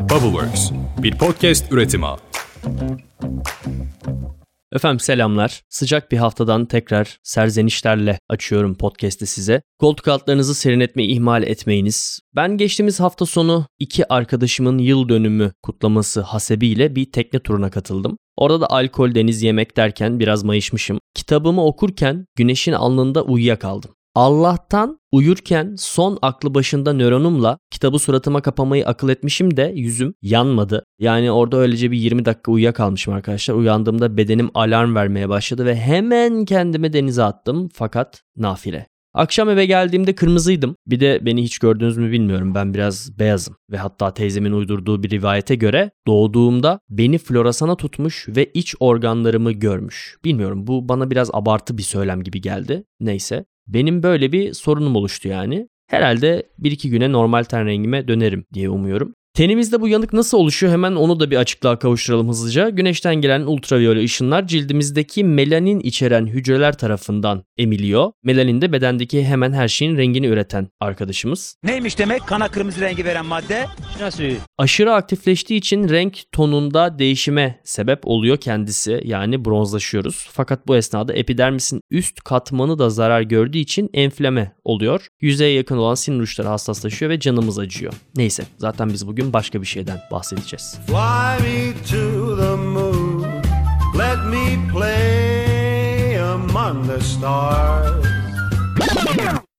Bubbleworks, bir podcast üretimi. Efendim selamlar. Sıcak bir haftadan tekrar serzenişlerle açıyorum podcast'i size. Koltuk altlarınızı serinletmeyi ihmal etmeyiniz. Ben geçtiğimiz hafta sonu iki arkadaşımın yıl dönümü kutlaması hasebiyle bir tekne turuna katıldım. Orada da alkol, deniz, yemek derken biraz mayışmışım. Kitabımı okurken güneşin alnında uyuyakaldım. Allah'tan uyurken son aklı başında nöronumla kitabı suratıma kapamayı akıl etmişim de yüzüm yanmadı. Yani orada öylece bir 20 dakika uyuyakalmışım arkadaşlar. Uyandığımda bedenim alarm vermeye başladı ve hemen kendimi denize attım fakat nafile. Akşam eve geldiğimde kırmızıydım. Bir de beni hiç gördünüz mü bilmiyorum. Ben biraz beyazım. Ve hatta teyzemin uydurduğu bir rivayete göre doğduğumda beni florasana tutmuş ve iç organlarımı görmüş. Bilmiyorum bu bana biraz abartı bir söylem gibi geldi. Neyse. Benim böyle bir sorunum oluştu yani. Herhalde bir iki güne normal ten rengime dönerim diye umuyorum. Tenimizde bu yanık nasıl oluşuyor hemen onu da bir açıklığa kavuşturalım hızlıca. Güneşten gelen ultraviyole ışınlar cildimizdeki melanin içeren hücreler tarafından emiliyor. Melanin de bedendeki hemen her şeyin rengini üreten arkadaşımız. Neymiş demek kana kırmızı rengi veren madde? Nasıl? Aşırı aktifleştiği için renk tonunda değişime sebep oluyor kendisi. Yani bronzlaşıyoruz. Fakat bu esnada epidermisin üst katmanı da zarar gördüğü için enflame oluyor. Yüzeye yakın olan sinir uçları hassaslaşıyor ve canımız acıyor. Neyse zaten biz bugün başka bir şeyden bahsedeceğiz. Fly me to the moon. Let me play among the stars.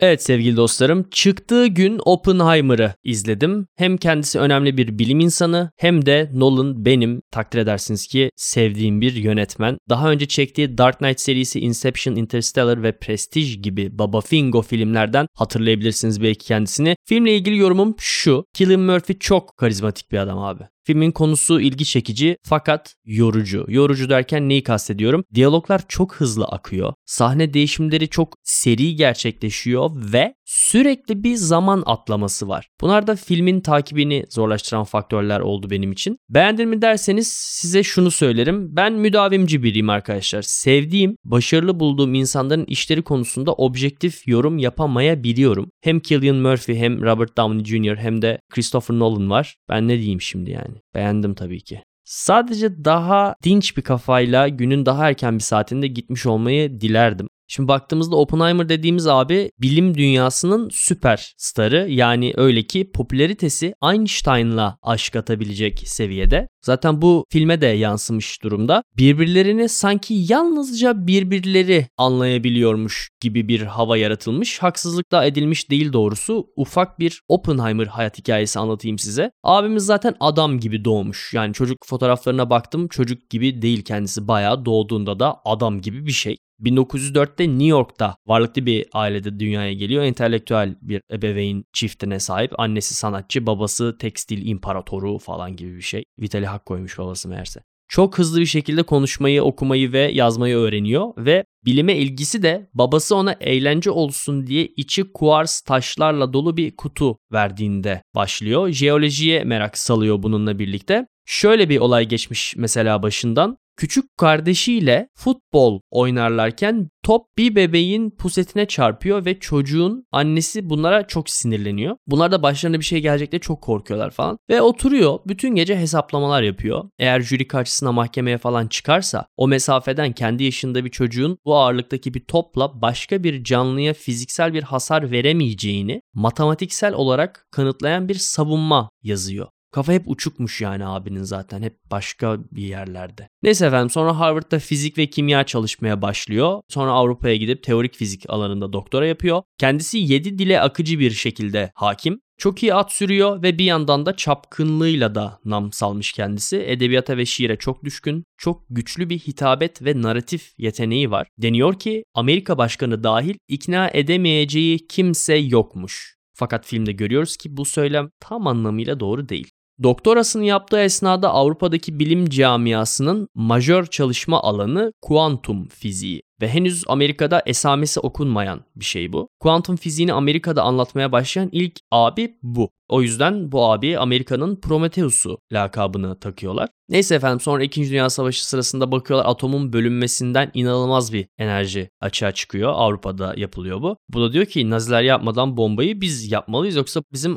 Evet sevgili dostlarım, çıktığı gün Oppenheimer'ı izledim. Hem kendisi önemli bir bilim insanı hem de Nolan benim takdir edersiniz ki sevdiğim bir yönetmen. Daha önce çektiği Dark Knight serisi Inception, Interstellar ve Prestige gibi Baba Fingo filmlerden hatırlayabilirsiniz belki kendisini. Filmle ilgili yorumum şu. Cillian Murphy çok karizmatik bir adam abi. Filmin konusu ilgi çekici fakat yorucu. Yorucu derken neyi kastediyorum? Diyaloglar çok hızlı akıyor. Sahne değişimleri çok seri gerçekleşiyor ve sürekli bir zaman atlaması var. Bunlar da filmin takibini zorlaştıran faktörler oldu benim için. Beğendin mi derseniz size şunu söylerim. Ben müdavimci biriyim arkadaşlar. Sevdiğim, başarılı bulduğum insanların işleri konusunda objektif yorum yapamayabiliyorum. Hem Cillian Murphy hem Robert Downey Jr. hem de Christopher Nolan var. Ben ne diyeyim şimdi yani? Beğendim tabii ki. Sadece daha dinç bir kafayla günün daha erken bir saatinde gitmiş olmayı dilerdim. Şimdi baktığımızda Oppenheimer dediğimiz abi bilim dünyasının süper starı yani öyle ki popülaritesi Einstein'la aşk atabilecek seviyede. Zaten bu filme de yansımış durumda. Birbirlerini sanki yalnızca birbirleri anlayabiliyormuş gibi bir hava yaratılmış. Haksızlık da edilmiş değil doğrusu. Ufak bir Oppenheimer hayat hikayesi anlatayım size. Abimiz zaten adam gibi doğmuş. Yani çocuk fotoğraflarına baktım çocuk gibi değil kendisi. Bayağı doğduğunda da adam gibi bir şey. 1904'te New York'ta varlıklı bir ailede dünyaya geliyor. Entelektüel bir ebeveyn çiftine sahip. Annesi sanatçı, babası tekstil imparatoru falan gibi bir şey. Vitali hak koymuş babası meğerse. Çok hızlı bir şekilde konuşmayı, okumayı ve yazmayı öğreniyor ve bilime ilgisi de babası ona eğlence olsun diye içi kuars taşlarla dolu bir kutu verdiğinde başlıyor. Jeolojiye merak salıyor bununla birlikte. Şöyle bir olay geçmiş mesela başından. Küçük kardeşiyle futbol oynarlarken top bir bebeğin pusetine çarpıyor ve çocuğun annesi bunlara çok sinirleniyor. Bunlar da başlarına bir şey gelecek diye çok korkuyorlar falan. Ve oturuyor bütün gece hesaplamalar yapıyor. Eğer jüri karşısına mahkemeye falan çıkarsa o mesafeden kendi yaşında bir çocuğun bu ağırlıktaki bir topla başka bir canlıya fiziksel bir hasar veremeyeceğini matematiksel olarak kanıtlayan bir savunma yazıyor. Kafa hep uçukmuş yani abinin zaten hep başka bir yerlerde. Neyse efendim sonra Harvard'da fizik ve kimya çalışmaya başlıyor. Sonra Avrupa'ya gidip teorik fizik alanında doktora yapıyor. Kendisi 7 dile akıcı bir şekilde hakim. Çok iyi at sürüyor ve bir yandan da çapkınlığıyla da nam salmış kendisi. Edebiyata ve şiire çok düşkün, çok güçlü bir hitabet ve narratif yeteneği var. Deniyor ki Amerika başkanı dahil ikna edemeyeceği kimse yokmuş. Fakat filmde görüyoruz ki bu söylem tam anlamıyla doğru değil. Doktorasını yaptığı esnada Avrupa'daki bilim camiasının majör çalışma alanı kuantum fiziği ve henüz Amerika'da esamesi okunmayan bir şey bu. Kuantum fiziğini Amerika'da anlatmaya başlayan ilk abi bu. O yüzden bu abi Amerika'nın Prometheus'u lakabını takıyorlar. Neyse efendim sonra 2. Dünya Savaşı sırasında bakıyorlar atomun bölünmesinden inanılmaz bir enerji açığa çıkıyor. Avrupa'da yapılıyor bu. Bu da diyor ki Naziler yapmadan bombayı biz yapmalıyız yoksa bizim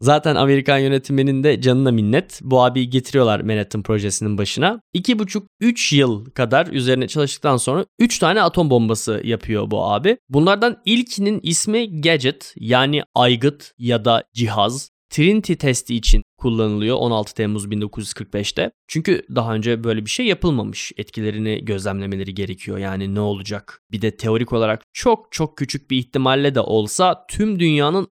Zaten Amerikan yönetiminin de canına minnet. Bu abiyi getiriyorlar Manhattan projesinin başına. 2,5-3 yıl kadar üzerine çalıştıktan sonra 3 tane atom bombası yapıyor bu abi. Bunlardan ilkinin ismi Gadget yani aygıt ya da cihaz. Trinity testi için kullanılıyor 16 Temmuz 1945'te. Çünkü daha önce böyle bir şey yapılmamış. Etkilerini gözlemlemeleri gerekiyor. Yani ne olacak? Bir de teorik olarak çok çok küçük bir ihtimalle de olsa tüm dünyanın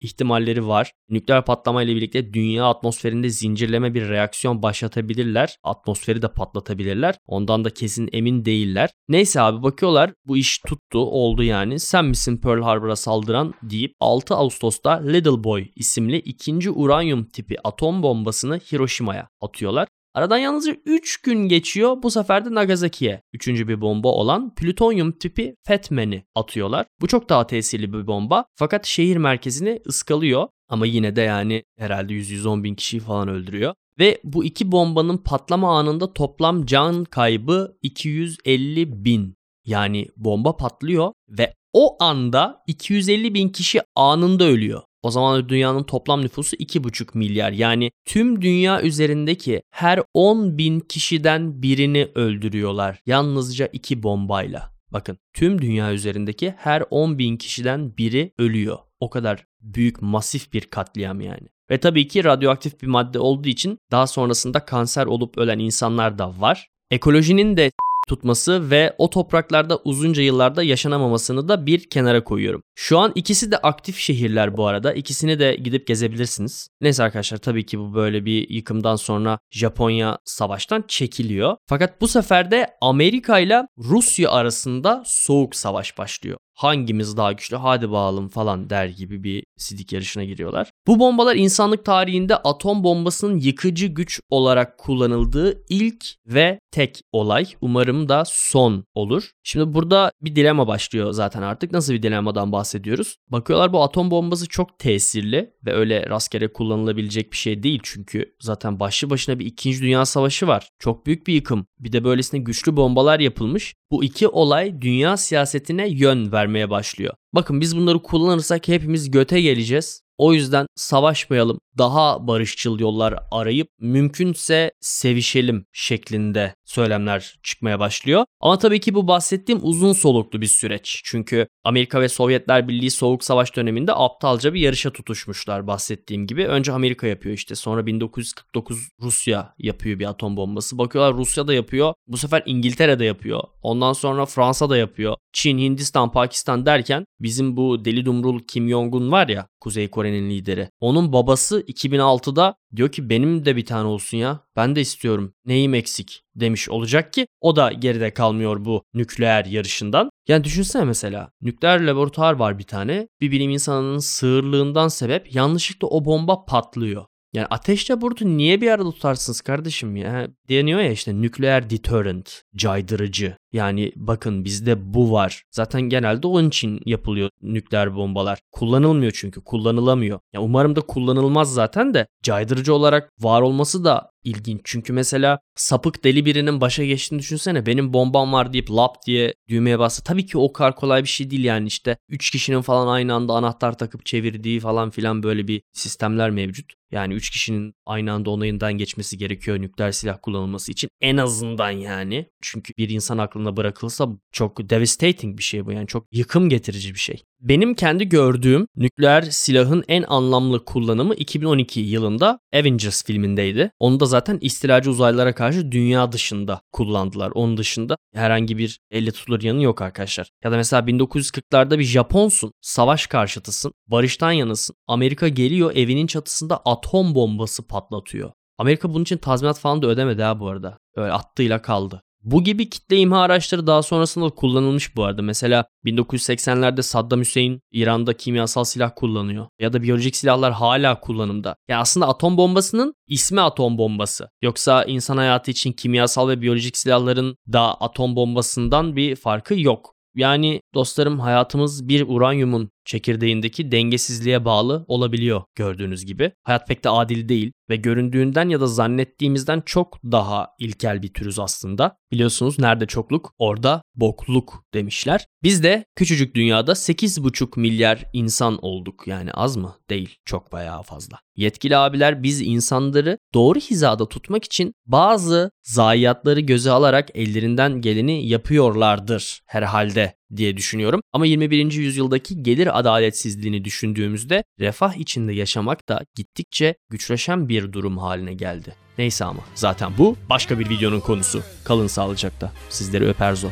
ihtimalleri var. Nükleer patlama ile birlikte dünya atmosferinde zincirleme bir reaksiyon başlatabilirler. Atmosferi de patlatabilirler. Ondan da kesin emin değiller. Neyse abi bakıyorlar bu iş tuttu oldu yani. Sen misin Pearl Harbor'a saldıran deyip 6 Ağustos'ta Little Boy isimli ikinci uranyum tipi atom bombasını Hiroşima'ya atıyorlar. Aradan yalnızca 3 gün geçiyor. Bu sefer de Nagasaki'ye üçüncü bir bomba olan plütonyum tipi Fetman'i atıyorlar. Bu çok daha tesirli bir bomba. Fakat şehir merkezini ıskalıyor. Ama yine de yani herhalde 100-110 bin kişiyi falan öldürüyor. Ve bu iki bombanın patlama anında toplam can kaybı 250 bin. Yani bomba patlıyor ve o anda 250 bin kişi anında ölüyor. O zaman dünyanın toplam nüfusu 2,5 milyar. Yani tüm dünya üzerindeki her 10 bin kişiden birini öldürüyorlar. Yalnızca iki bombayla. Bakın tüm dünya üzerindeki her 10 bin kişiden biri ölüyor. O kadar büyük masif bir katliam yani. Ve tabii ki radyoaktif bir madde olduğu için daha sonrasında kanser olup ölen insanlar da var. Ekolojinin de tutması ve o topraklarda uzunca yıllarda yaşanamamasını da bir kenara koyuyorum. Şu an ikisi de aktif şehirler bu arada. İkisini de gidip gezebilirsiniz. Neyse arkadaşlar tabii ki bu böyle bir yıkımdan sonra Japonya savaştan çekiliyor. Fakat bu sefer de Amerika ile Rusya arasında soğuk savaş başlıyor hangimiz daha güçlü hadi bağalım falan der gibi bir sidik yarışına giriyorlar. Bu bombalar insanlık tarihinde atom bombasının yıkıcı güç olarak kullanıldığı ilk ve tek olay. Umarım da son olur. Şimdi burada bir dilema başlıyor zaten artık. Nasıl bir dilemadan bahsediyoruz? Bakıyorlar bu atom bombası çok tesirli ve öyle rastgele kullanılabilecek bir şey değil. Çünkü zaten başlı başına bir 2. Dünya Savaşı var. Çok büyük bir yıkım. Bir de böylesine güçlü bombalar yapılmış. Bu iki olay dünya siyasetine yön vermeye başlıyor. Bakın biz bunları kullanırsak hepimiz göte geleceğiz. O yüzden savaşmayalım, daha barışçıl yollar arayıp mümkünse sevişelim şeklinde söylemler çıkmaya başlıyor. Ama tabii ki bu bahsettiğim uzun soluklu bir süreç. Çünkü Amerika ve Sovyetler Birliği Soğuk Savaş döneminde aptalca bir yarışa tutuşmuşlar bahsettiğim gibi. Önce Amerika yapıyor işte sonra 1949 Rusya yapıyor bir atom bombası. Bakıyorlar Rusya da yapıyor. Bu sefer İngiltere de yapıyor. Ondan sonra Fransa da yapıyor. Çin, Hindistan, Pakistan derken bizim bu deli dumrul Kim Jong-un var ya Kuzey Kore'nin lideri. Onun babası 2006'da diyor ki benim de bir tane olsun ya. Ben de istiyorum. Neyim eksik demiş olacak ki o da geride kalmıyor bu nükleer yarışından. Yani düşünsene mesela nükleer laboratuvar var bir tane. Bir bilim insanının sığırlığından sebep yanlışlıkla o bomba patlıyor. Yani ateşle burutu niye bir arada tutarsınız kardeşim ya? Deniyor ya işte nükleer deterrent, caydırıcı. Yani bakın bizde bu var. Zaten genelde onun için yapılıyor nükleer bombalar. Kullanılmıyor çünkü kullanılamıyor. Ya umarım da kullanılmaz zaten de caydırıcı olarak var olması da ilginç. Çünkü mesela sapık deli birinin başa geçtiğini düşünsene. Benim bombam var deyip lap diye düğmeye bastı. Tabii ki o kadar kolay bir şey değil yani işte. 3 kişinin falan aynı anda anahtar takıp çevirdiği falan filan böyle bir sistemler mevcut. Yani 3 kişinin aynı anda onayından geçmesi gerekiyor nükleer silah kullanılması için. En azından yani. Çünkü bir insan aklına bırakılsa çok devastating bir şey bu. Yani çok yıkım getirici bir şey. Benim kendi gördüğüm nükleer silahın en anlamlı kullanımı 2012 yılında Avengers filmindeydi. Onu da zaten istilacı uzaylılara karşı dünya dışında kullandılar. Onun dışında herhangi bir elle tutulur yanı yok arkadaşlar. Ya da mesela 1940'larda bir Japonsun, savaş karşıtısın, barıştan yanısın. Amerika geliyor evinin çatısında atom bombası patlatıyor. Amerika bunun için tazminat falan da ödemedi ha bu arada. Öyle attığıyla kaldı. Bu gibi kitle imha araçları daha sonrasında kullanılmış bu arada. Mesela 1980'lerde Saddam Hüseyin İran'da kimyasal silah kullanıyor. Ya da biyolojik silahlar hala kullanımda. Ya yani aslında atom bombasının ismi atom bombası. Yoksa insan hayatı için kimyasal ve biyolojik silahların da atom bombasından bir farkı yok. Yani dostlarım hayatımız bir uranyumun çekirdeğindeki dengesizliğe bağlı olabiliyor gördüğünüz gibi. Hayat pek de adil değil ve göründüğünden ya da zannettiğimizden çok daha ilkel bir türüz aslında. Biliyorsunuz nerede çokluk orada bokluk demişler. Biz de küçücük dünyada 8,5 milyar insan olduk. Yani az mı? Değil. Çok bayağı fazla. Yetkili abiler biz insanları doğru hizada tutmak için bazı zayiatları göze alarak ellerinden geleni yapıyorlardır herhalde diye düşünüyorum. Ama 21. yüzyıldaki gelir adaletsizliğini düşündüğümüzde refah içinde yaşamak da gittikçe güçleşen bir durum haline geldi. Neyse ama zaten bu başka bir videonun konusu. Kalın sağlıcakla. Sizleri öper zo.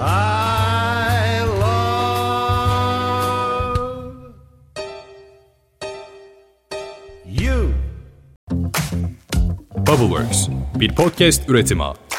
I love you. Bubbleworks bir podcast üretimi.